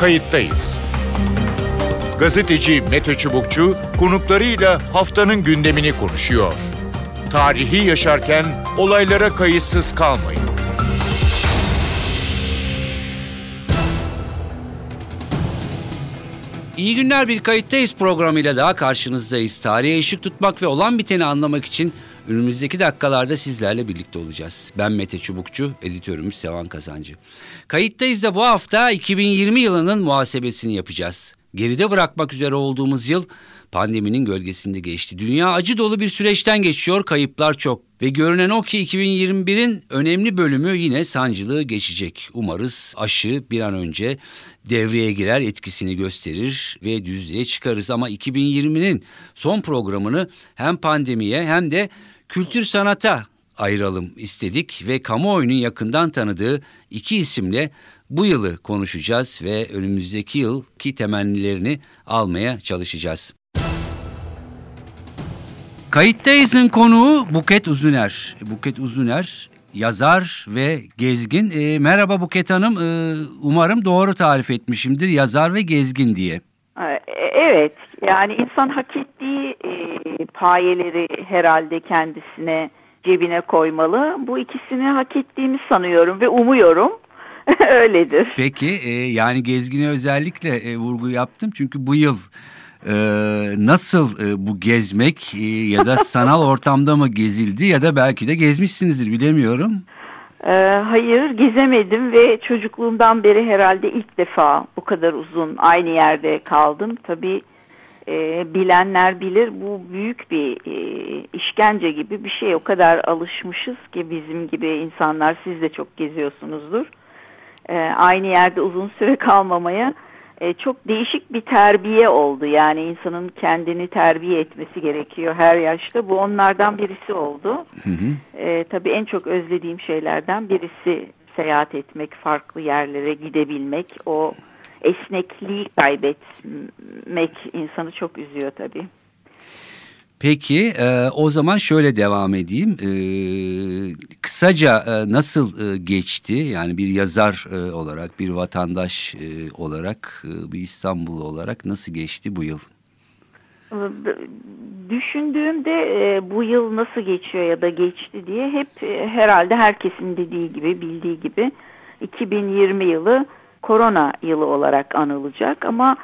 kayıttayız. Gazeteci Mete Çubukçu konuklarıyla haftanın gündemini konuşuyor. Tarihi yaşarken olaylara kayıtsız kalmayın. İyi günler bir kayıttayız programıyla daha karşınızdayız. Tarihe ışık tutmak ve olan biteni anlamak için önümüzdeki dakikalarda sizlerle birlikte olacağız. Ben Mete Çubukçu, editörümüz Sevan Kazancı. Kayıttayız da bu hafta 2020 yılının muhasebesini yapacağız. Geride bırakmak üzere olduğumuz yıl pandeminin gölgesinde geçti. Dünya acı dolu bir süreçten geçiyor, kayıplar çok. Ve görünen o ki 2021'in önemli bölümü yine sancılı geçecek. Umarız aşı bir an önce devreye girer, etkisini gösterir ve düzlüğe çıkarız. Ama 2020'nin son programını hem pandemiye hem de kültür sanata ayıralım istedik ve kamuoyunun yakından tanıdığı iki isimle bu yılı konuşacağız ve önümüzdeki yılki temennilerini almaya çalışacağız. Kayıttayız'ın konuğu Buket Uzuner. Buket Uzuner yazar ve gezgin. E, merhaba Buket Hanım. E, umarım doğru tarif etmişimdir. Yazar ve gezgin diye. E, evet. Yani insan hak ettiği e, payeleri herhalde kendisine cebine koymalı. Bu ikisini hak ettiğimi sanıyorum ve umuyorum. Öyledir. Peki e, yani gezgine özellikle e, vurgu yaptım. Çünkü bu yıl e, nasıl e, bu gezmek e, ya da sanal ortamda mı gezildi ya da belki de gezmişsinizdir bilemiyorum. E, hayır gezemedim ve çocukluğumdan beri herhalde ilk defa bu kadar uzun aynı yerde kaldım. Tabii e, bilenler bilir bu büyük bir e, işkence gibi bir şey. O kadar alışmışız ki bizim gibi insanlar siz de çok geziyorsunuzdur. E, aynı yerde uzun süre kalmamaya e, çok değişik bir terbiye oldu. Yani insanın kendini terbiye etmesi gerekiyor her yaşta. Bu onlardan birisi oldu. Hı hı. E, tabii en çok özlediğim şeylerden birisi seyahat etmek, farklı yerlere gidebilmek. O esnekliği kaybetmek insanı çok üzüyor tabii. Peki e, o zaman şöyle devam edeyim. E, kısaca e, nasıl e, geçti? Yani bir yazar e, olarak, bir vatandaş e, olarak, e, bir İstanbul olarak nasıl geçti bu yıl? Düşündüğümde e, bu yıl nasıl geçiyor ya da geçti diye hep e, herhalde herkesin dediği gibi, bildiği gibi 2020 yılı korona yılı olarak anılacak ama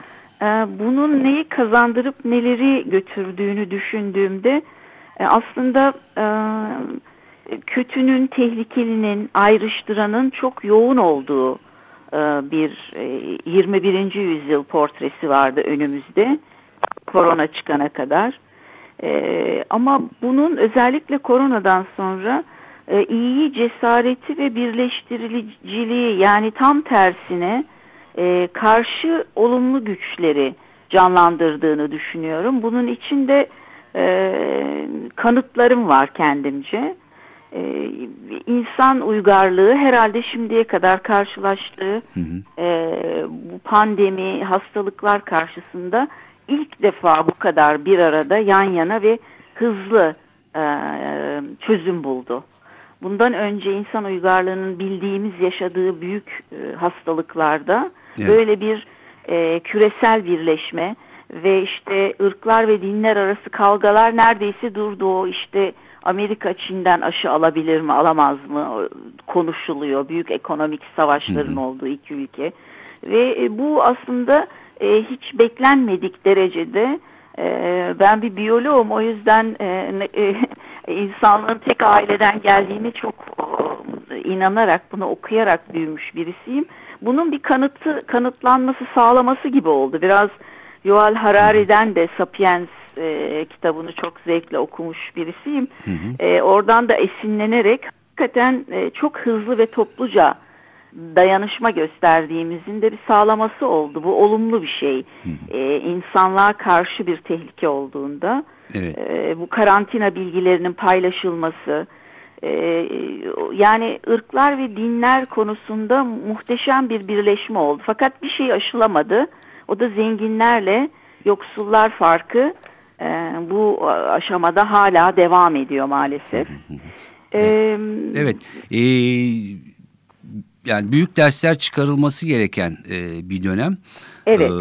e, bunun neyi kazandırıp neleri götürdüğünü düşündüğümde e, aslında e, kötünün, tehlikelinin, ayrıştıranın çok yoğun olduğu e, bir e, 21. yüzyıl portresi vardı önümüzde korona çıkana kadar. E, ama bunun özellikle koronadan sonra e, iyi cesareti ve birleştiriciliği yani tam tersine e, karşı olumlu güçleri canlandırdığını düşünüyorum. Bunun içinde e, kanıtlarım var kendimce. E, insan uygarlığı herhalde şimdiye kadar karşılaştığı hı hı. E, bu pandemi, hastalıklar karşısında ilk defa bu kadar bir arada yan yana ve hızlı e, çözüm buldu. Bundan önce insan uygarlığının bildiğimiz yaşadığı büyük e, hastalıklarda evet. böyle bir e, küresel birleşme ve işte ırklar ve dinler arası kavgalar neredeyse durdu. İşte Amerika Çin'den aşı alabilir mi alamaz mı konuşuluyor. Büyük ekonomik savaşların hı hı. olduğu iki ülke. Ve e, bu aslında e, hiç beklenmedik derecede ben bir biyoloğum o yüzden e, e, insanlığın tek aileden geldiğini çok e, inanarak bunu okuyarak büyümüş birisiyim. Bunun bir kanıtı kanıtlanması sağlaması gibi oldu. Biraz Yuval Harari'den de Sapiens e, kitabını çok zevkle okumuş birisiyim. Hı hı. E, oradan da esinlenerek hakikaten e, çok hızlı ve topluca dayanışma gösterdiğimizin de bir sağlaması oldu. Bu olumlu bir şey. Hı hı. E, insanlığa karşı bir tehlike olduğunda evet. e, bu karantina bilgilerinin paylaşılması, e, yani ırklar ve dinler konusunda muhteşem bir birleşme oldu. Fakat bir şey aşılamadı. O da zenginlerle yoksullar farkı e, bu aşamada hala devam ediyor maalesef. evet. evet. Ee, yani büyük dersler çıkarılması gereken e, bir dönem. Evet. Ee,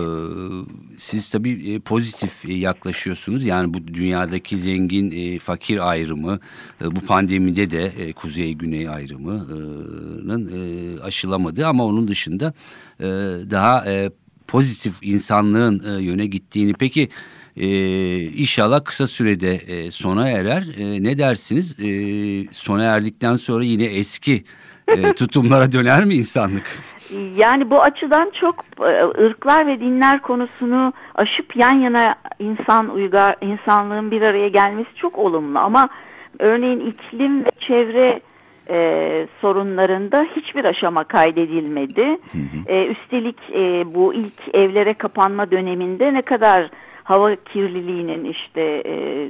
siz tabii e, pozitif e, yaklaşıyorsunuz. Yani bu dünyadaki zengin e, fakir ayrımı e, bu pandemide de e, kuzey güney ayrımının e, aşılamadığı ama onun dışında e, daha e, pozitif insanlığın e, yöne gittiğini peki e, inşallah kısa sürede e, sona erer. E, ne dersiniz? E, sona erdikten sonra yine eski e, tutumlara döner mi insanlık? Yani bu açıdan çok e, ırklar ve dinler konusunu aşıp yan yana insan uygar insanlığın bir araya gelmesi çok olumlu ama örneğin iklim ve çevre e, sorunlarında hiçbir aşama kaydedilmedi. Hı hı. E, üstelik e, bu ilk evlere kapanma döneminde ne kadar hava kirliliğinin işte e,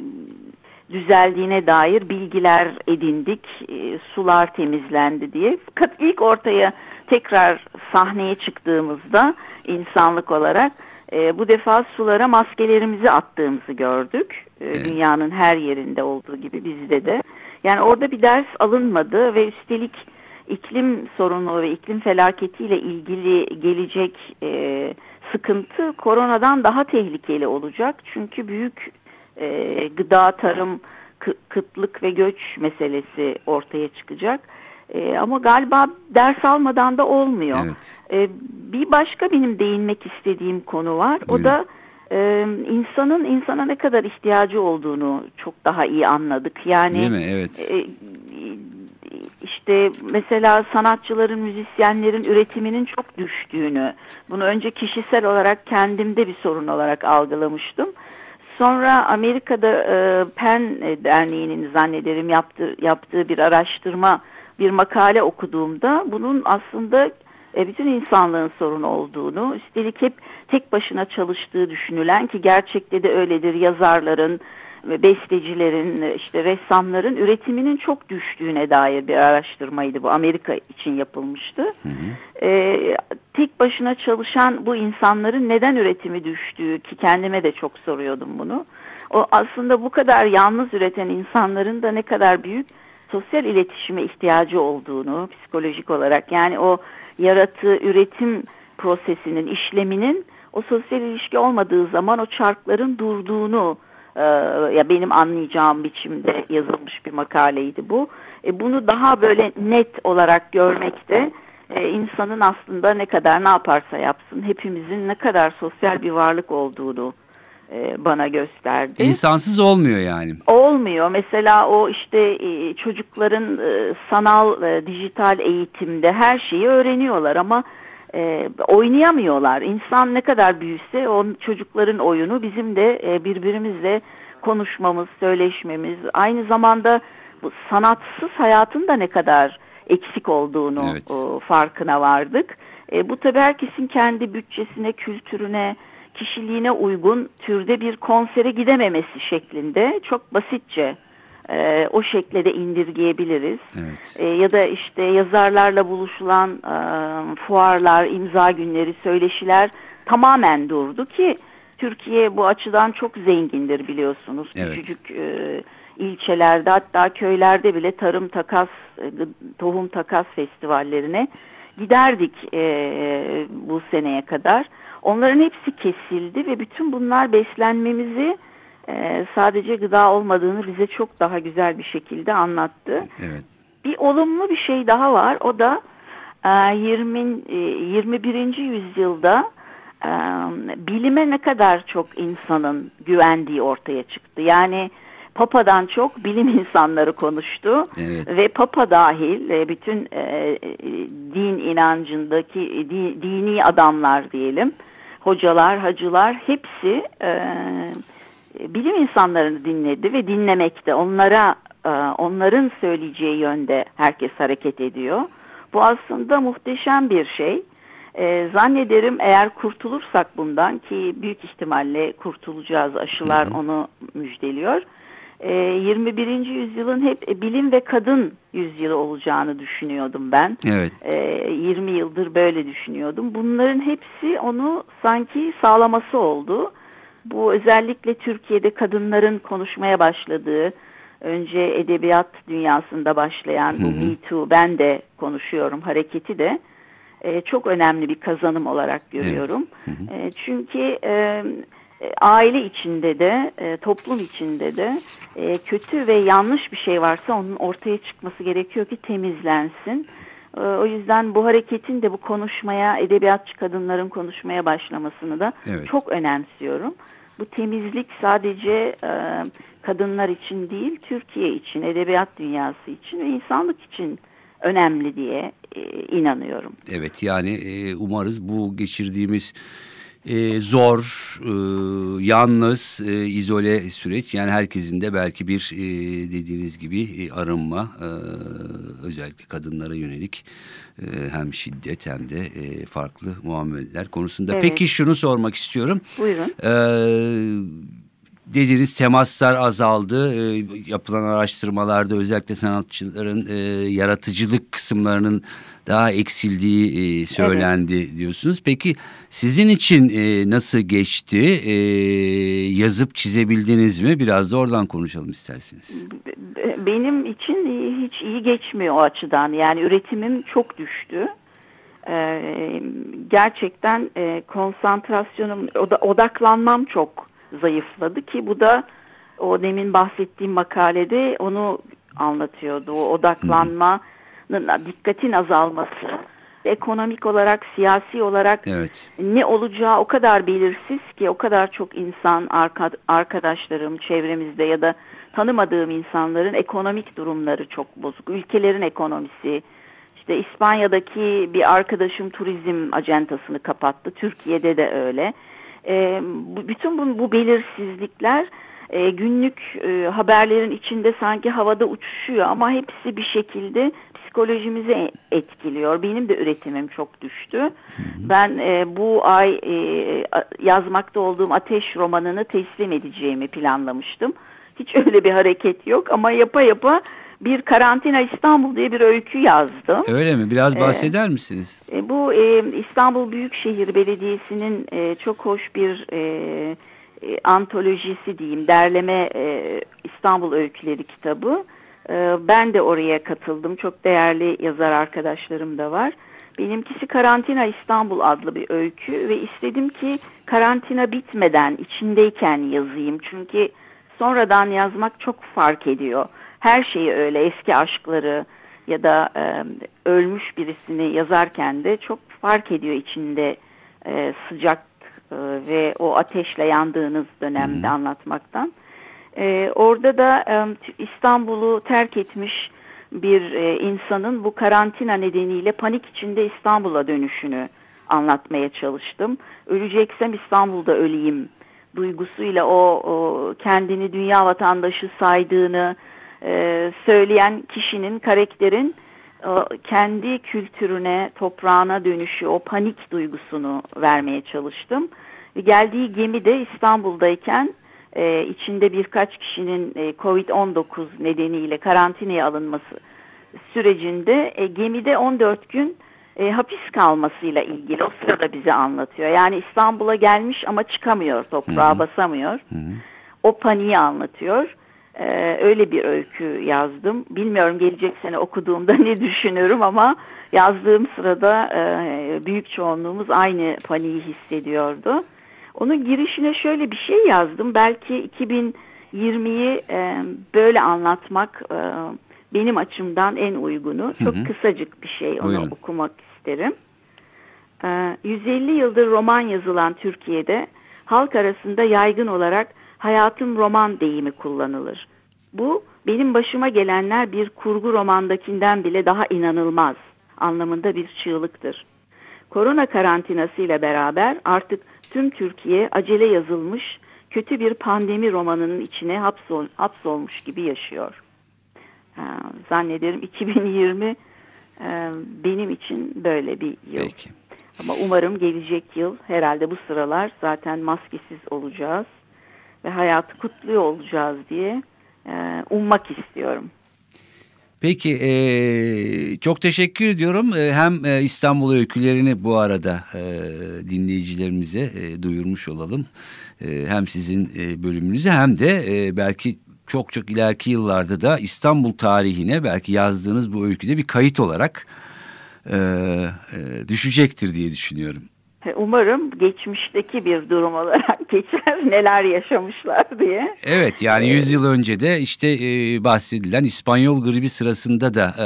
düzeldiğine dair bilgiler edindik. E, sular temizlendi diye. Fakat ilk ortaya tekrar sahneye çıktığımızda insanlık olarak e, bu defa sulara maskelerimizi attığımızı gördük. E, evet. Dünyanın her yerinde olduğu gibi bizde de. Yani orada bir ders alınmadı ve üstelik iklim sorunu ve iklim felaketiyle ilgili gelecek e, sıkıntı koronadan daha tehlikeli olacak. Çünkü büyük e, gıda, tarım, kıtlık ve göç meselesi ortaya çıkacak. E, ama galiba ders almadan da olmuyor. Evet. E, bir başka benim değinmek istediğim konu var. Buyurun. O da e, insanın insana ne kadar ihtiyacı olduğunu çok daha iyi anladık. Yani Değil mi? Evet. E, işte mesela sanatçıların, müzisyenlerin üretiminin çok düştüğünü, bunu önce kişisel olarak kendimde bir sorun olarak algılamıştım. Sonra Amerika'da e, PEN Derneği'nin zannederim yaptığı, yaptığı bir araştırma, bir makale okuduğumda bunun aslında e, bütün insanlığın sorunu olduğunu, üstelik hep tek başına çalıştığı düşünülen ki gerçekte de öyledir yazarların, bestecilerin, işte ressamların üretiminin çok düştüğüne dair bir araştırmaydı bu. Amerika için yapılmıştı. Hı hı. Ee, tek başına çalışan bu insanların neden üretimi düştüğü ki kendime de çok soruyordum bunu. O aslında bu kadar yalnız üreten insanların da ne kadar büyük sosyal iletişime ihtiyacı olduğunu psikolojik olarak yani o yaratığı üretim prosesinin işleminin o sosyal ilişki olmadığı zaman o çarkların durduğunu e, ya benim anlayacağım biçimde yazılmış bir makaleydi bu. E, bunu daha böyle net olarak görmekte e, insanın aslında ne kadar ne yaparsa yapsın hepimizin ne kadar sosyal bir varlık olduğunu e, bana gösterdi. İnsansız olmuyor yani. Olmuyor. Mesela o işte e, çocukların e, sanal dijital eğitimde her şeyi öğreniyorlar ama oynayamıyorlar. İnsan ne kadar büyüse o çocukların oyunu bizim de birbirimizle konuşmamız, söyleşmemiz aynı zamanda bu sanatsız hayatın da ne kadar eksik olduğunu evet. farkına vardık. bu tabii herkesin kendi bütçesine, kültürüne, kişiliğine uygun türde bir konsere gidememesi şeklinde çok basitçe e, o şekle de indirgeyebiliriz. Evet. E, ya da işte yazarlarla buluşulan e, fuarlar, imza günleri, söyleşiler tamamen durdu ki Türkiye bu açıdan çok zengindir biliyorsunuz. Evet. Küçücük e, ilçelerde hatta köylerde bile tarım takas, e, tohum takas festivallerine giderdik e, bu seneye kadar. Onların hepsi kesildi ve bütün bunlar beslenmemizi e, sadece gıda olmadığını bize çok daha güzel bir şekilde anlattı. Evet. Bir olumlu bir şey daha var. O da e, 20 e, 21. yüzyılda e, bilime ne kadar çok insanın güvendiği ortaya çıktı. Yani Papa'dan çok bilim insanları konuştu evet. ve Papa dahil e, bütün e, e, din inancındaki dini adamlar diyelim hocalar, hacılar hepsi e, bilim insanlarını dinledi ve dinlemekte. Onlara e, onların söyleyeceği yönde herkes hareket ediyor. Bu aslında muhteşem bir şey. E, zannederim eğer kurtulursak bundan ki büyük ihtimalle kurtulacağız aşılar hı hı. onu müjdeliyor. 21. Ee, yüzyılın hep bilim ve kadın yüzyılı olacağını düşünüyordum ben. Evet. 20 ee, yıldır böyle düşünüyordum. Bunların hepsi onu sanki sağlaması oldu. Bu özellikle Türkiye'de kadınların konuşmaya başladığı, önce edebiyat dünyasında başlayan bu Me Too ben de konuşuyorum hareketi de e, çok önemli bir kazanım olarak görüyorum. Evet. E, çünkü e, aile içinde de e, toplum içinde de e, kötü ve yanlış bir şey varsa onun ortaya çıkması gerekiyor ki temizlensin. E, o yüzden bu hareketin de bu konuşmaya, edebiyatçı kadınların konuşmaya başlamasını da evet. çok önemsiyorum. Bu temizlik sadece e, kadınlar için değil, Türkiye için, edebiyat dünyası için ve insanlık için önemli diye e, inanıyorum. Evet yani e, umarız bu geçirdiğimiz e, zor, e, yalnız, e, izole süreç. Yani herkesin de belki bir e, dediğiniz gibi e, arınma, e, özellikle kadınlara yönelik e, hem şiddet hem de e, farklı muameleler konusunda. Evet. Peki şunu sormak istiyorum. Buyurun. E, dediğiniz temaslar azaldı. E, yapılan araştırmalarda özellikle sanatçıların e, yaratıcılık kısımlarının daha eksildiği e, söylendi evet. diyorsunuz. Peki sizin için e, nasıl geçti? E, yazıp çizebildiniz mi? Biraz da oradan konuşalım isterseniz. Benim için hiç iyi geçmiyor o açıdan. Yani üretimim çok düştü. Ee, gerçekten e, konsantrasyonum, odaklanmam çok zayıfladı ki bu da o demin bahsettiğim makalede onu anlatıyordu. O odaklanmanın, dikkatin azalması ekonomik olarak, siyasi olarak evet. ne olacağı o kadar belirsiz ki o kadar çok insan, arkadaşlarım çevremizde ya da tanımadığım insanların ekonomik durumları çok bozuk. Ülkelerin ekonomisi, işte İspanya'daki bir arkadaşım turizm acentasını kapattı. Türkiye'de de öyle. E, bütün bu, bu belirsizlikler e, günlük e, haberlerin içinde sanki havada uçuşuyor ama hepsi bir şekilde psikolojimizi etkiliyor. Benim de üretimim çok düştü. Hı hı. Ben e, bu ay e, yazmakta olduğum Ateş romanını teslim edeceğimi planlamıştım. Hiç öyle bir hareket yok ama yapa yapa bir Karantina İstanbul diye bir öykü yazdım. Öyle mi? Biraz e, bahseder ee, misiniz? E, bu e, İstanbul Büyükşehir Belediyesi'nin e, çok hoş bir e, e, antolojisi diyeyim, derleme e, İstanbul Öyküleri kitabı. E, ben de oraya katıldım. Çok değerli yazar arkadaşlarım da var. Benimkisi Karantina İstanbul adlı bir öykü ve istedim ki karantina bitmeden içindeyken yazayım. Çünkü sonradan yazmak çok fark ediyor her şeyi öyle eski aşkları ya da e, ölmüş birisini yazarken de çok fark ediyor içinde e, sıcak e, ve o ateşle yandığınız dönemde hmm. anlatmaktan. E, orada da e, İstanbul'u terk etmiş bir e, insanın bu karantina nedeniyle panik içinde İstanbul'a dönüşünü anlatmaya çalıştım. Öleceksem İstanbul'da öleyim duygusuyla o, o kendini dünya vatandaşı saydığını, e, söyleyen kişinin, karakterin e, kendi kültürüne, toprağına dönüşü, o panik duygusunu vermeye çalıştım. Geldiği gemi de İstanbul'dayken e, içinde birkaç kişinin e, Covid-19 nedeniyle karantinaya alınması sürecinde e, gemide 14 gün e, hapis kalmasıyla ilgili o sırada bize anlatıyor. Yani İstanbul'a gelmiş ama çıkamıyor, toprağa Hı -hı. basamıyor. Hı -hı. O paniği anlatıyor. Ee, öyle bir öykü yazdım. Bilmiyorum gelecek sene okuduğumda ne düşünüyorum ama yazdığım sırada e, büyük çoğunluğumuz aynı paniği hissediyordu. Onun girişine şöyle bir şey yazdım. Belki 2020'yi e, böyle anlatmak e, benim açımdan en uygunu. Çok hı hı. kısacık bir şey. Onu Buyurun. okumak isterim. E, 150 yıldır roman yazılan Türkiye'de halk arasında yaygın olarak hayatım roman deyimi kullanılır. Bu benim başıma gelenler bir kurgu romandakinden bile daha inanılmaz anlamında bir çığlıktır. Korona karantinası ile beraber artık tüm Türkiye acele yazılmış kötü bir pandemi romanının içine hapsol, hapsolmuş gibi yaşıyor. Ha, zannederim 2020 e, benim için böyle bir yıl. Peki. Ama umarım gelecek yıl herhalde bu sıralar zaten maskesiz olacağız ve hayatı kutluyor olacağız diye e, ummak istiyorum. Peki e, çok teşekkür ediyorum. E, hem e, İstanbul öykülerini bu arada e, dinleyicilerimize e, duyurmuş olalım. E, hem sizin e, bölümünüzü hem de e, belki çok çok ileriki yıllarda da İstanbul tarihine belki yazdığınız bu öyküde bir kayıt olarak e, e, düşecektir diye düşünüyorum. Umarım geçmişteki bir durum olarak geçer neler yaşamışlar diye. Evet yani 100 yıl önce de işte e, bahsedilen İspanyol gribi sırasında da e,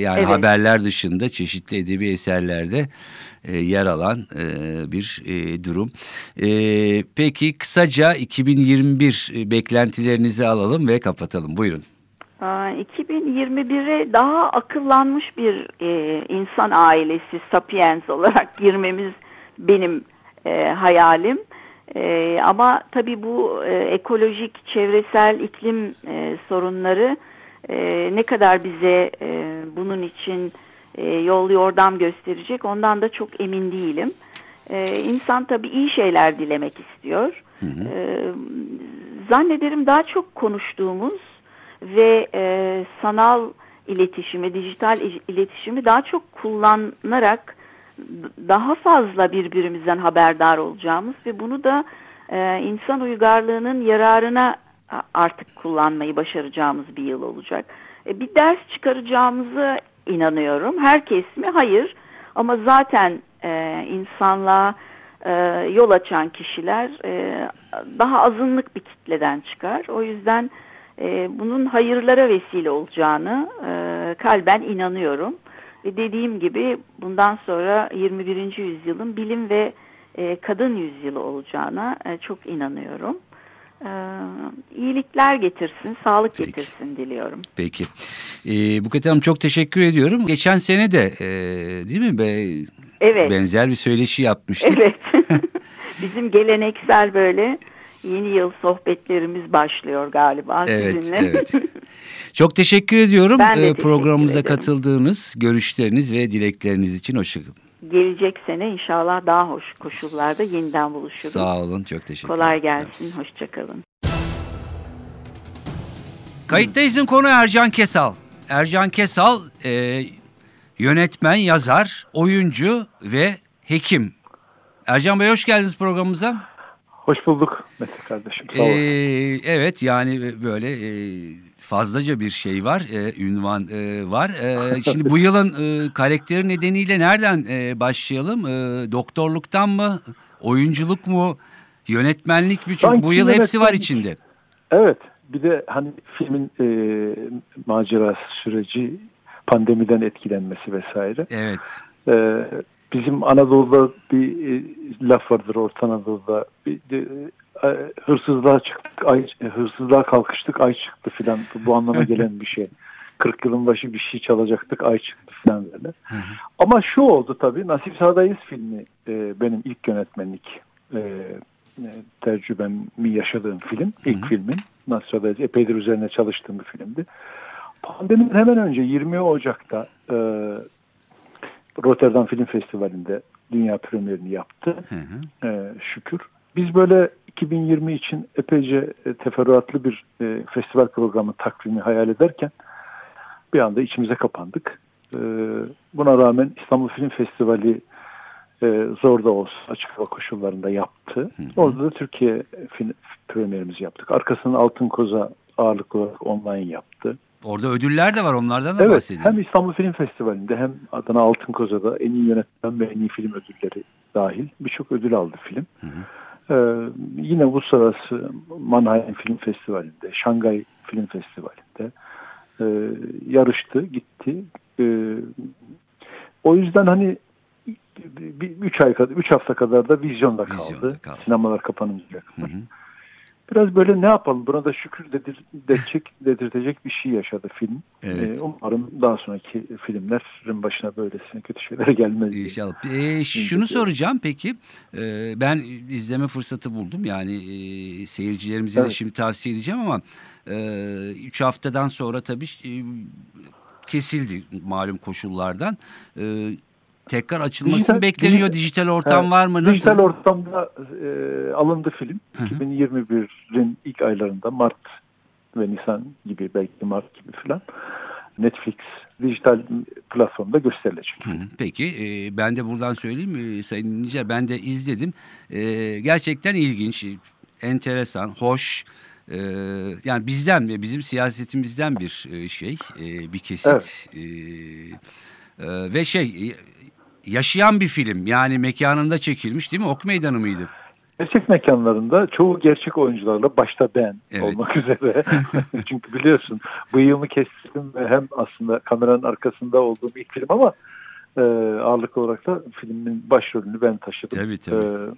yani Evet. haberler dışında çeşitli edebi eserlerde e, yer alan e, bir e, durum. E, peki kısaca 2021 beklentilerinizi alalım ve kapatalım. Buyurun. Aa, 2021'e daha akıllanmış bir e, insan ailesi Sapiens olarak girmemiz benim e, hayalim. E, ama tabii bu e, ekolojik, çevresel iklim e, sorunları e, ne kadar bize e, bunun için e, yol yordam gösterecek ondan da çok emin değilim. E, insan tabii iyi şeyler dilemek istiyor. E, zannederim daha çok konuştuğumuz ve e, sanal iletişimi, dijital iletişimi daha çok kullanarak daha fazla birbirimizden haberdar olacağımız ve bunu da e, insan uygarlığının yararına artık kullanmayı başaracağımız bir yıl olacak. E, bir ders çıkaracağımızı inanıyorum. Herkes mi? Hayır. Ama zaten e, insanlığa e, yol açan kişiler e, daha azınlık bir kitleden çıkar. O yüzden e, bunun hayırlara vesile olacağını e, kalben inanıyorum. Ve dediğim gibi bundan sonra 21. yüzyılın bilim ve e, kadın yüzyılı olacağına e, çok inanıyorum. E, iyilikler getirsin, sağlık Peki. getirsin diliyorum. Peki. E, Buket Hanım çok teşekkür ediyorum. Geçen sene de e, değil mi be, Evet. benzer bir söyleşi yapmıştık. Evet. Bizim geleneksel böyle yeni yıl sohbetlerimiz başlıyor galiba Evet, sizinle. evet. Çok teşekkür ediyorum Ben de e, teşekkür programımıza ederim. katıldığınız, görüşleriniz ve dilekleriniz için hoşçakalın. Gelecek sene inşallah daha hoş koşullarda yeniden buluşuruz. Sağ olun, çok teşekkür Kolay gelsin, hoşçakalın. Kayıttayız'ın konu Ercan Kesal. Ercan Kesal e, yönetmen, yazar, oyuncu ve hekim. Ercan Bey hoş geldiniz programımıza. Hoş bulduk Mete kardeşim. Sağ ol. Ee, evet yani böyle e, fazlaca bir şey var, e, ünvan e, var. E, şimdi bu yılın e, karakteri nedeniyle nereden e, başlayalım? E, doktorluktan mı, oyunculuk mu, yönetmenlik mi? Çünkü Sanki bu yıl hepsi var içinde. Evet bir de hani filmin e, macerası süreci pandemiden etkilenmesi vesaire. Evet. E, bizim Anadolu'da bir e, laf vardır Orta Anadolu'da bir, de, e, hırsızlığa çıktık ay, e, hırsızlığa kalkıştık ay çıktı filan bu, anlama gelen bir şey. 40 yılın başı bir şey çalacaktık ay çıktı filan böyle. Ama şu oldu tabii Nasip Sağdayız filmi e, benim ilk yönetmenlik e, e, tecrübemi yaşadığım film. ilk filmin. Nasip Sağdayız epeydir üzerine çalıştığım bir filmdi. Pandeminin hemen önce 20 Ocak'ta e, Rotterdam Film Festivali'nde dünya premierini yaptı. Hı hı. E, şükür. Biz böyle 2020 için epeyce e, teferruatlı bir e, festival programı takvimi hayal ederken bir anda içimize kapandık. E, buna rağmen İstanbul Film Festivali e, zor da olsa açık hava koşullarında yaptı. Hı hı. Orada da Türkiye film premierimizi yaptık. Arkasından Altın Koza ağırlıklı olarak online yaptı. Orada ödüller de var onlardan da Evet, bahsedelim. hem İstanbul Film Festivali'nde hem Adana Altın Koza'da en iyi yönetmen ve en iyi film ödülleri dahil birçok ödül aldı film. Hı hı. Ee, yine uluslararası Mannheim Film Festivali'nde, Şangay Film Festivali'nde e, yarıştı, gitti. E, o yüzden hani bir, bir- üç ay kadar, üç hafta kadar da vizyonda kaldı. Vizyonda kaldı. Sinemalar kapanınca. Hı hı. Biraz böyle ne yapalım buna da şükür dedir, dedirtecek, dedirtecek bir şey yaşadı film. Evet. Ee, umarım daha sonraki filmlerin başına böylesine kötü şeyler gelmez. İnşallah. Ee, şunu soracağım peki. Ee, ben izleme fırsatı buldum. Yani e, seyircilerimize de Evet. şimdi tavsiye edeceğim ama e, üç haftadan sonra tabii e, kesildi malum koşullardan. E, tekrar açılması Dijital- bekleniyor. dijital- ortam Evet. var mı? Nasıl? Dijital ortamda e, alındı film. Hı hı. 2021'in ilk aylarında Mart ve Nisan gibi belki Mart gibi filan Netflix dijital platformda gösterilecek. Hı hı, Peki e, ben de buradan söyleyeyim e, Sayın dinleyiciler ben de izledim. E, gerçekten ilginç, enteresan, hoş. e, yani bizden ve bizim siyasetimizden bir e, şey, e, bir kesit. Evet. E, e, ve şey yaşayan bir film. Yani mekanında çekilmiş değil mi? Ok Meydanı mıydı? Gerçek mekanlarında çoğu gerçek oyuncularla başta ben Evet. olmak üzere. Çünkü biliyorsun bıyığımı kestim ve hem aslında kameranın arkasında olduğum ilk film ama e, ağırlıklı olarak da filmin başrolünü ben taşıdım. Tabii, tabii.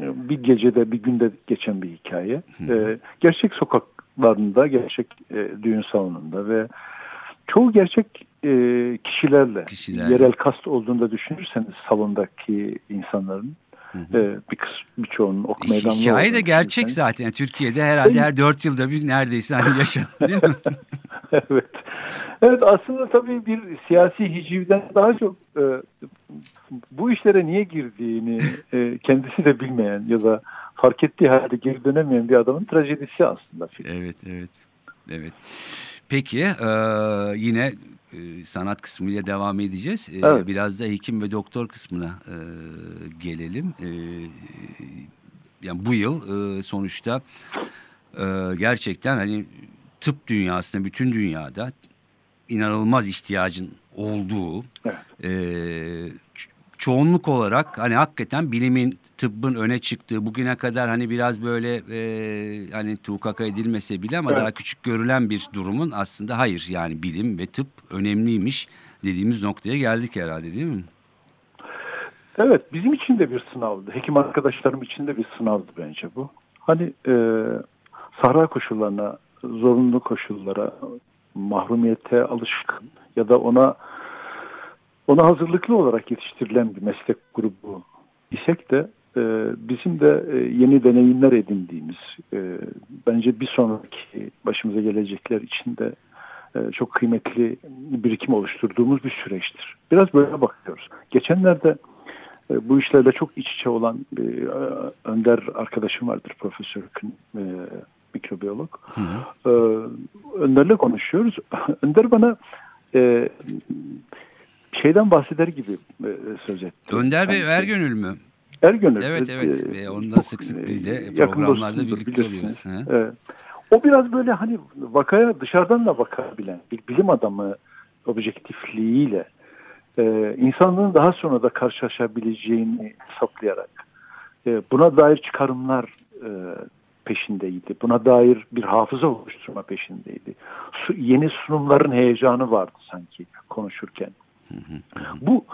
E, bir gecede bir günde geçen bir hikaye. E, gerçek sokaklarında, gerçek e, düğün salonunda ve çoğu gerçek e, kişilerle, Kişilerle. yerel kast olduğunu da düşünürseniz salondaki insanların Hı hı. e, bir kısmı birçoğunun ok meydanlı Hikaye de gerçek düşünürseniz- zaten. Türkiye'de herhalde her dört yılda bir neredeyse hani yaşanır değil mi? evet. Evet aslında tabii bir siyasi hicivden daha çok e, bu işlere niye girdiğini e, kendisi de bilmeyen ya da fark ettiği halde geri dönemeyen bir adamın trajedisi aslında film. Evet, evet. Evet. Peki e, yine e, sanat kısmıyla devam edeceğiz. E, Evet. Biraz da hekim ve doktor kısmına e, gelelim. E, yani bu yıl e, sonuçta e, gerçekten hani tıp dünyasında bütün dünyada inanılmaz ihtiyacın olduğu Evet. e, çoğunluk olarak hani hakikaten bilimin tıbbın öne çıktığı bugüne kadar hani biraz böyle e, hani tukaka edilmese bile ama Evet. daha küçük görülen bir durumun aslında hayır yani bilim ve tıp önemliymiş dediğimiz noktaya geldik herhalde değil mi? Evet bizim için de bir sınavdı. Hekim arkadaşlarım için de bir sınavdı bence bu. Hani e, sahra koşullarına, zorunlu koşullara, mahrumiyete alışkın ya da ona ona hazırlıklı olarak yetiştirilen bir meslek grubu isek de e, bizim de e, yeni deneyimler edindiğimiz e, bence bir sonraki başımıza gelecekler için de e, çok kıymetli birikim oluşturduğumuz bir süreçtir. Biraz böyle bakıyoruz. Geçenlerde e, bu işlerle çok iç içe olan bir e, önder arkadaşım vardır Profesör Kın, e, mikrobiyolog. Hı hı. E, Önder'le konuşuyoruz. Önder bana e, şeyden bahseder gibi e, söz etti. Önder Bey Sanki. Ergönül mü? Ergönül. Evet, e, evet. e, Ve onunla çok, sık sık e, biz de programlarda birlikte oluyoruz. Evet. O biraz böyle hani vakaya dışarıdan da bakabilen bir bilim adamı objektifliğiyle e, insanlığın daha sonra da karşılaşabileceğini hesaplayarak e, buna dair çıkarımlar e, peşindeydi. Buna dair bir hafıza oluşturma peşindeydi. Su, yeni sunumların heyecanı vardı sanki konuşurken. Bu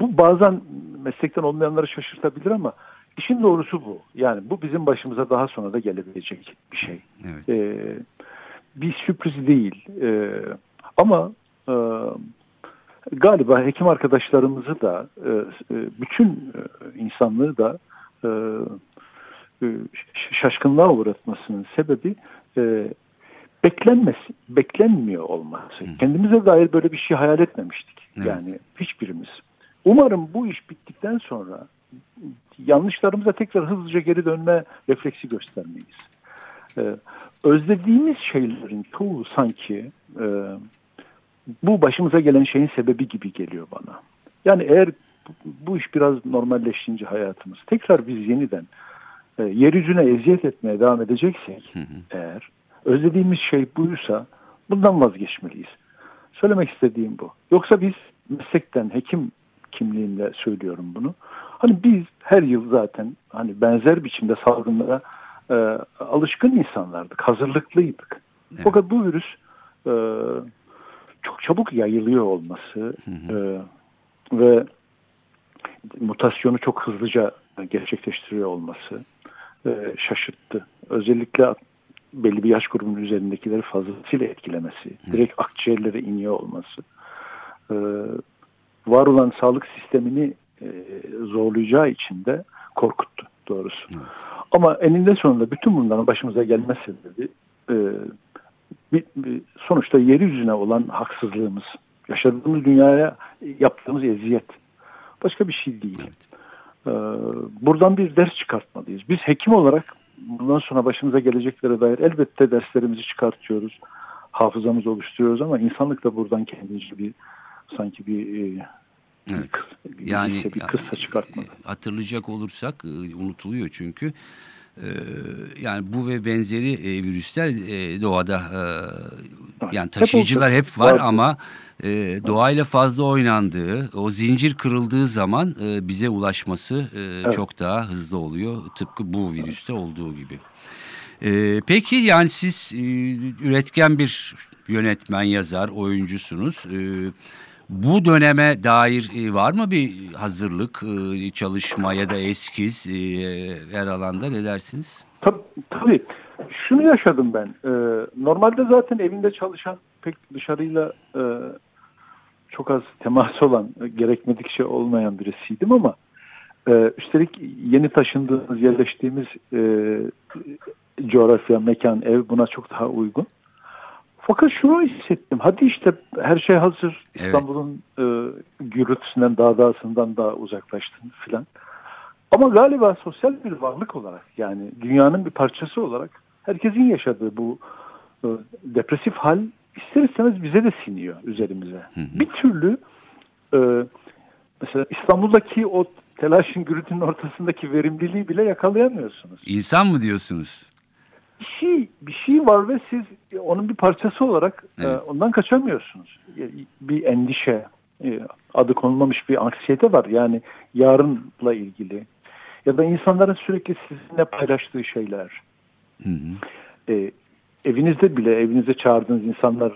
bu bazen meslekten olmayanları şaşırtabilir ama işin doğrusu bu. Yani bu bizim başımıza daha sonra da gelebilecek bir şey. Evet. Ee, bir sürpriz değil. Ee, ama e, galiba hekim arkadaşlarımızı da e, e, bütün e, insanlığı da e, e, şaşkınlığa uğratmasının sebebi e, beklenmesi, beklenmiyor olması. Kendimize dair böyle bir şey hayal etmemiştik. Evet. Yani hiçbirimiz. Umarım bu iş bittikten sonra yanlışlarımıza tekrar hızlıca geri dönme refleksi göstermeyiz. Ee, özlediğimiz şeylerin çoğu sanki e, bu başımıza gelen şeyin sebebi gibi geliyor bana. Yani eğer bu, iş biraz normalleşince hayatımız tekrar biz yeniden e, yeryüzüne eziyet etmeye devam edeceksek eğer özlediğimiz şey buysa bundan vazgeçmeliyiz. Söylemek istediğim bu. Yoksa biz meslekten hekim kimliğinde söylüyorum bunu. Hani biz her yıl zaten hani benzer biçimde salgınlara e, alışkın insanlardık, hazırlıklıydık. Evet. Fakat bu virüs e, çok çabuk yayılıyor olması e, ve mutasyonu çok hızlıca gerçekleştiriyor olması e, şaşırttı. Özellikle belli bir yaş grubunun üzerindekileri fazlasıyla etkilemesi, direkt akciğerlere iniyor olması, e, var olan sağlık sistemini e, zorlayacağı için de korkuttu doğrusu. Ama eninde sonunda bütün bunların başımıza gelme sebebi e, bir, bir- sonuçta yeryüzüne olan haksızlığımız, yaşadığımız dünyaya yaptığımız eziyet. Başka bir şey değil. Ee, buradan bir ders çıkartmalıyız. Biz hekim olarak bundan sonra başımıza geleceklere dair elbette derslerimizi çıkartıyoruz. Hafızamızı oluşturuyoruz ama insanlık da buradan kendince bir sanki bir, e, Evet. bir, Yani bir çıkartmalı. e, hatırlayacak olursak e, unutuluyor çünkü yani bu ve benzeri e, virüsler e, doğada e, yani taşıyıcılar hep var ama e, doğayla fazla oynandığı, o zincir kırıldığı zaman e, bize ulaşması e, çok daha hızlı oluyor. Tıpkı bu virüste olduğu gibi. E, peki yani siz e, üretken bir yönetmen, yazar, oyuncusunuz. E, bu döneme dair e, var mı bir hazırlık, e, çalışma ya da eskiz e, her alanda ne dersiniz? Tabii, tabii. Şunu yaşadım ben. Normalde zaten evinde çalışan pek dışarıyla çok az temas olan, gerekmedikçe olmayan birisiydim ama üstelik yeni taşındığımız, yerleştiğimiz coğrafya, mekan, ev buna çok daha uygun. Fakat şunu hissettim. Hadi işte her şey hazır. Evet. İstanbul'un e, gürültüsünden, dağdağısından daha uzaklaştın filan. Ama galiba sosyal bir varlık olarak yani dünyanın bir parçası olarak herkesin yaşadığı bu e, depresif hal ister istemez bize de siniyor üzerimize. Bir türlü e, mesela İstanbul'daki o telaşın gürültünün ortasındaki verimliliği bile yakalayamıyorsunuz. İnsan mı diyorsunuz? Bir şey bir şey var ve siz onun bir parçası olarak e, Evet. ondan kaçamıyorsunuz. Bir endişe, e, adı konulmamış bir anksiyete var. Yani yarınla ilgili ya da insanların sürekli sizinle paylaştığı şeyler. Hı hı. E, evinizde bile evinize çağırdığınız insanlara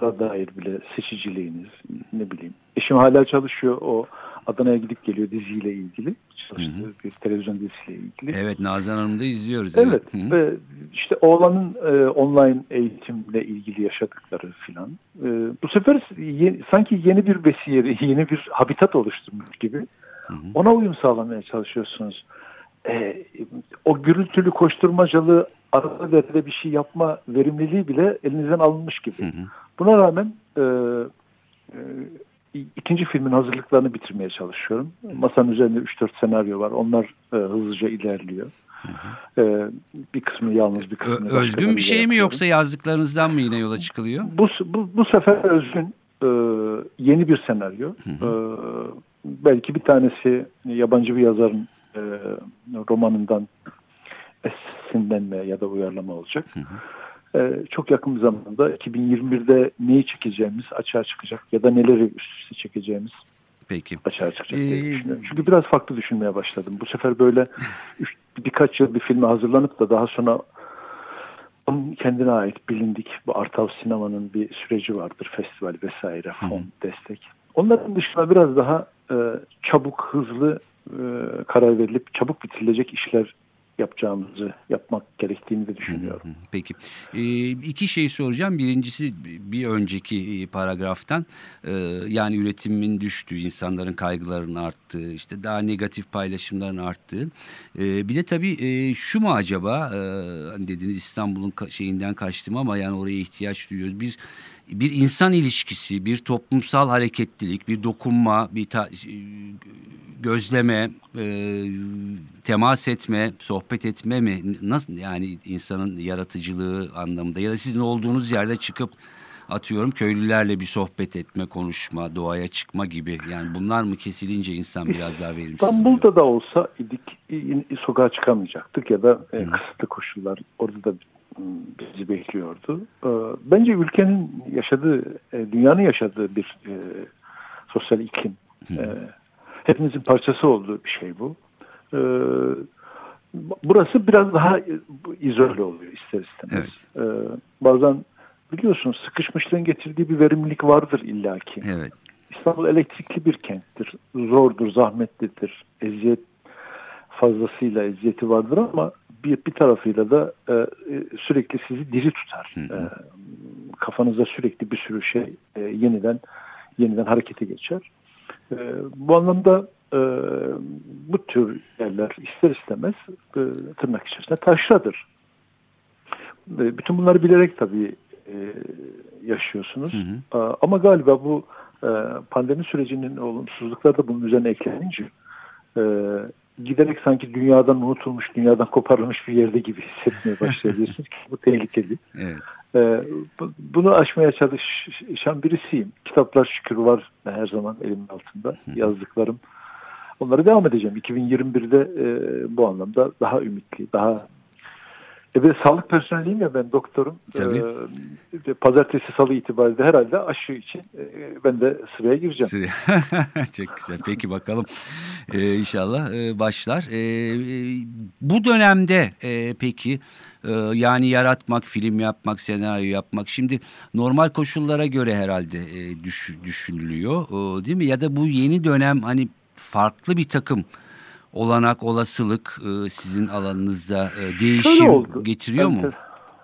dair bile seçiciliğiniz ne bileyim. Eşim hala çalışıyor o Adana'ya gidip geliyor diziyle ilgili. Çalıştığı bir televizyon dizisiyle ilgili. Evet Nazan Hanım'da izliyoruz. Evet hı. ve işte oğlanın e, online eğitimle ilgili yaşadıkları filan. E, bu sefer ye- sanki yeni bir besiyeri, yeni bir habitat oluşturmuş gibi Hı hı. ona uyum sağlamaya çalışıyorsunuz. E, o gürültülü koşturmacalı arada derede bir şey yapma verimliliği bile elinizden alınmış gibi. Hı hı. Buna rağmen e, e, ikinci filmin hazırlıklarını bitirmeye çalışıyorum. Masanın üzerinde 3-4 senaryo var. Onlar e, hızlıca ilerliyor. E, bir kısmı yalnız bir Ö- kısmı özgün bir şey mi yapıyorum. yoksa yazdıklarınızdan mı yine yola çıkılıyor? Bu, bu, bu sefer özgün e, yeni bir senaryo. E, belki bir tanesi yabancı bir yazarın e, romanından esinlenme ya da uyarlama olacak. E, çok yakın bir zamanda 2021'de neyi çekeceğimiz açığa çıkacak ya da neleri üst üste çekeceğimiz Peki. açığa çıkacak diye Ee, düşünüyorum. Çünkü biraz farklı düşünmeye başladım. Bu sefer böyle üç- birkaç yıl bir filme hazırlanıp da daha sonra kendine ait bilindik bu Artav sinemanın bir süreci vardır. Festival vesaire, fon, destek. Onların dışında biraz daha e, çabuk, hızlı e, karar verilip çabuk bitirilecek işler yapacağımızı, yapmak gerektiğini de düşünüyorum. Peki. Ee, iki şey soracağım. Birincisi bir önceki e, paragraftan e, yani üretimin düştüğü, insanların kaygılarının arttığı, işte daha negatif paylaşımların arttığı. E, bir de tabii şu mu acaba e, hani dediniz İstanbul'un şeyinden kaçtım ama yani oraya ihtiyaç duyuyoruz. Bir bir insan ilişkisi, bir toplumsal hareketlilik, bir dokunma, bir ta- e, gözleme, e, temas etme, sohbet etme mi? Nasıl yani insanın yaratıcılığı anlamında ya da sizin olduğunuz yerde çıkıp atıyorum köylülerle bir sohbet etme, konuşma, doğaya çıkma gibi. Yani bunlar mı kesilince insan biraz daha verimsiz oluyor? İstanbul'da da olsa idik sokağa çıkamayacaktık ya da e, kısıtlı koşullar orada da bizi bekliyordu. E, bence ülkenin yaşadığı, e, dünyanın yaşadığı bir e, sosyal iklim. E, hepimizin parçası olduğu bir şey bu. E, burası biraz daha izole oluyor ister istemez. E, bazen biliyorsunuz sıkışmışlığın getirdiği bir verimlilik vardır illaki. Evet. İstanbul elektrikli bir kenttir. Zordur, zahmetlidir. Eziyet fazlasıyla eziyeti vardır ama bir, bir tarafıyla da e, e, sürekli sizi diri tutar. E, kafanızda sürekli bir sürü şey e, yeniden yeniden harekete geçer. E, bu anlamda e, bu tür yerler ister istemez e, tırnak içerisinde taşradır. E, bütün bunları bilerek tabii e, yaşıyorsunuz. Hı hı. Aa, Ama galiba bu e, pandemi sürecinin olumsuzlukları da bunun üzerine eklenince e, giderek sanki dünyadan unutulmuş, dünyadan koparılmış bir yerde gibi hissetmeye başlayabilirsiniz ki bu tehlikeli. Evet. E, bu- bunu aşmaya çalışan birisiyim. Kitaplar şükür var her zaman elimin altında yazdıklarım. onlara devam edeceğim. 2021'de e, bu anlamda daha ümitli, daha e ben sağlık personeliyim ya ben doktorum. Tabii. Ee, pazartesi salı itibariyle herhalde aşı için e, ben de sıraya gireceğim. Çok güzel. Peki bakalım. Ee, inşallah e, başlar. Ee, e, bu dönemde e, peki e, yani yaratmak, film yapmak, senaryo yapmak şimdi normal koşullara göre herhalde e, düş, düşünülüyor. E, değil mi? Ya da bu yeni dönem hani farklı bir takım olanak, olasılık e, sizin alanınızda e, değişim getiriyor Enter, mu?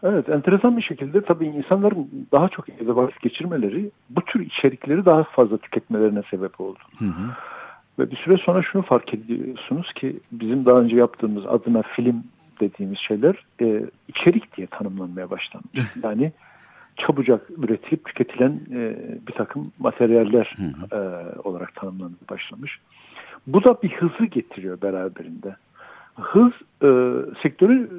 Evet, enteresan bir şekilde tabii insanların daha çok evde vakit geçirmeleri bu tür içerikleri daha fazla tüketmelerine sebep oldu. Hı hı. Ve bir süre sonra şunu fark ediyorsunuz ki bizim daha önce yaptığımız adına film dediğimiz şeyler e, içerik diye tanımlanmaya başlandı. Yani çabucak üretilip tüketilen e, bir takım materyaller e, olarak tanımlanmaya başlamış. Bu da bir hızı getiriyor beraberinde. Hız e, sektörün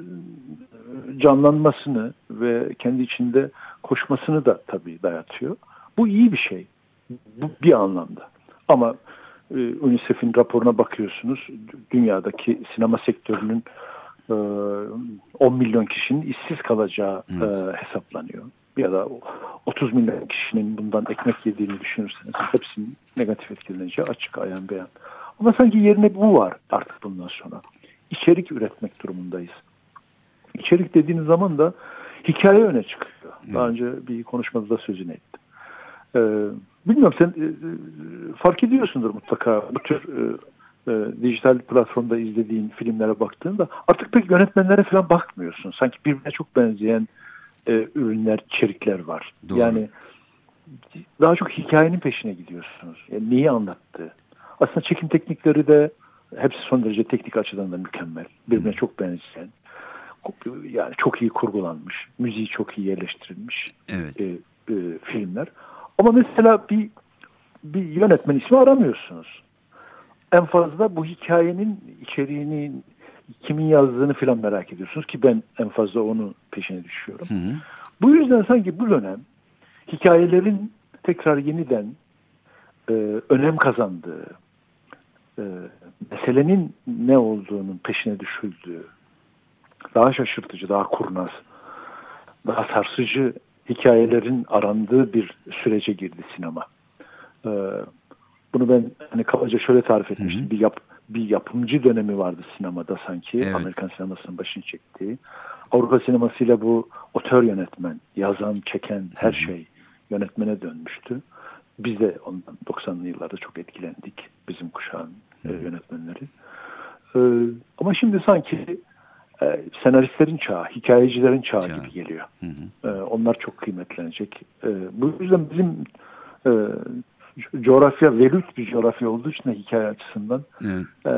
canlanmasını ve kendi içinde koşmasını da tabii dayatıyor. Bu iyi bir şey. Bu bir anlamda. Ama e, UNICEF'in raporuna bakıyorsunuz. Dünyadaki sinema sektörünün e, 10 milyon kişinin işsiz kalacağı e, hesaplanıyor. Ya da 30 milyon kişinin bundan ekmek yediğini düşünürseniz hepsinin negatif etkileneceği açık ayan beyan. Ama sanki yerine bu var artık bundan sonra. İçerik üretmek durumundayız. İçerik dediğiniz zaman da hikaye öne çıkıyor. Daha önce bir konuşmada da sözünü ettim. Ee, bilmiyorum sen e, fark ediyorsundur mutlaka bu tür e, e, dijital platformda izlediğin filmlere baktığında artık pek yönetmenlere falan bakmıyorsun. Sanki birbirine çok benzeyen e, ürünler, içerikler var. Doğru. Yani daha çok hikayenin peşine gidiyorsunuz. Yani neyi anlattı? Aslında çekim teknikleri de hepsi son derece teknik açıdan da mükemmel. Birbirine çok benzeyen. Yani çok iyi kurgulanmış. Müziği çok iyi yerleştirilmiş Evet. e, e, filmler. Ama mesela bir bir yönetmen ismi aramıyorsunuz. En fazla bu hikayenin içeriğini kimin yazdığını falan merak ediyorsunuz ki ben en fazla onu peşine düşüyorum. Hı hı. Bu yüzden sanki bu dönem hikayelerin tekrar yeniden e, önem kazandığı, e, meselenin ne olduğunun peşine düşüldüğü, daha şaşırtıcı, daha kurnaz, daha sarsıcı hikayelerin arandığı bir sürece girdi sinema. E, bunu ben hani kabaca şöyle tarif etmiştim. Hı hı. Bir yap, bir yapımcı dönemi vardı sinemada sanki. Evet. Amerikan sinemasının başını çektiği. Avrupa sinemasıyla bu otör yönetmen, yazan, çeken her şey yönetmene dönmüştü. Biz de ondan 90'lı yıllarda çok etkilendik. Bizim kuşağın e, yönetmenleri. E, ama şimdi sanki e, senaristlerin çağı, hikayecilerin çağı Çağı. gibi geliyor. Hı hı. E, onlar çok kıymetlenecek. E, bu yüzden bizim e, co- coğrafya velut bir coğrafya olduğu için de hikaye açısından Evet. e,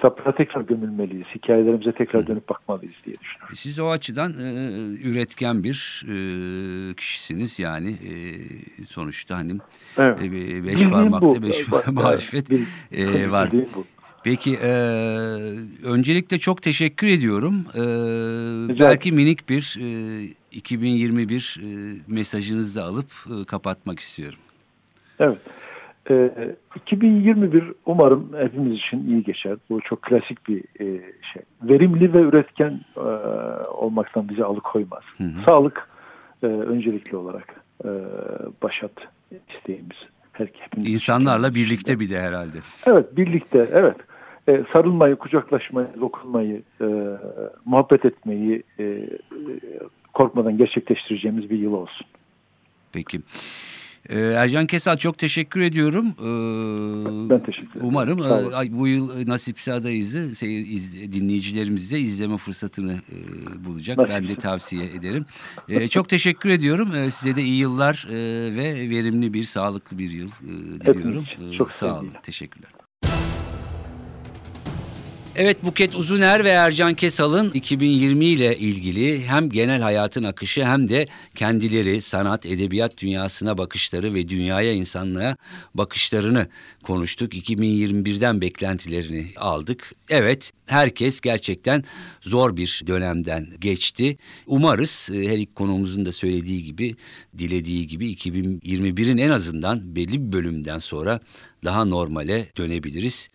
toprağa tekrar gömülmeliyiz. Hikayelerimize tekrar dönüp bakmalıyız diye düşünüyorum. Siz o açıdan e, üretken bir e, kişisiniz yani e, sonuçta hani Evet. e, be- beş Bildiğim parmakta bu. beş Evet, marifet e, var. bu. Peki e, öncelikle çok teşekkür ediyorum. E, Rica belki minik bir e, 2021 e, mesajınızı da alıp e, kapatmak istiyorum. Evet. Ee, 2021 umarım hepimiz için iyi geçer. Bu çok klasik bir e, şey. Verimli ve üretken e, olmaktan bizi alıkoymaz. Hı hı. Sağlık e, öncelikli olarak e, başat isteğimiz. Her, hepimiz için. İnsanlarla birlikte bir de herhalde. Evet, birlikte, evet. E, sarılmayı, kucaklaşmayı, dokunmayı, e, muhabbet etmeyi e, e, korkmadan gerçekleştireceğimiz bir yıl olsun. Peki. Ee, Ercan Kesal çok teşekkür ediyorum. Ee, Ben teşekkür ederim. Umarım e, bu yıl nasipse adayızı seyir, iz- dinleyicilerimiz de izleme fırsatını e, bulacak. Ben de tavsiye ederim. E, çok teşekkür ediyorum. E, size de iyi yıllar e, ve verimli bir, sağlıklı bir yıl e, diliyorum. için. E, Çok sağ olun. Teşekkürler. Evet Buket Uzuner ve Ercan Kesal'ın 2020 ile ilgili hem genel hayatın akışı hem de kendileri sanat, edebiyat dünyasına bakışları ve dünyaya insanlığa bakışlarını konuştuk. 2021'den beklentilerini aldık. Evet herkes gerçekten zor bir dönemden geçti. Umarız e, her iki konuğumuzun da söylediği gibi, dilediği gibi 2021'in en azından belli bir bölümden sonra daha normale dönebiliriz.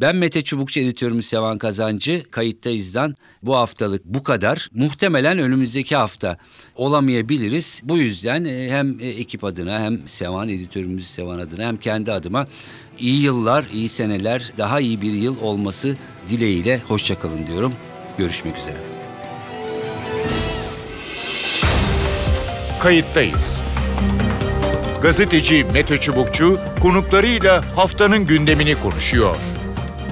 Ben Mete Çubukçu editörümüz Sevan Kazancı. Kayıttayız'dan bu haftalık bu kadar. Muhtemelen önümüzdeki hafta olamayabiliriz. Bu yüzden e, hem e, ekip adına hem Sevan editörümüz Sevan adına hem kendi adıma iyi yıllar, iyi seneler, daha iyi bir yıl olması dileğiyle hoşçakalın diyorum. Görüşmek üzere. Kayıttayız. Gazeteci Mete Çubukçu konuklarıyla haftanın gündemini konuşuyor.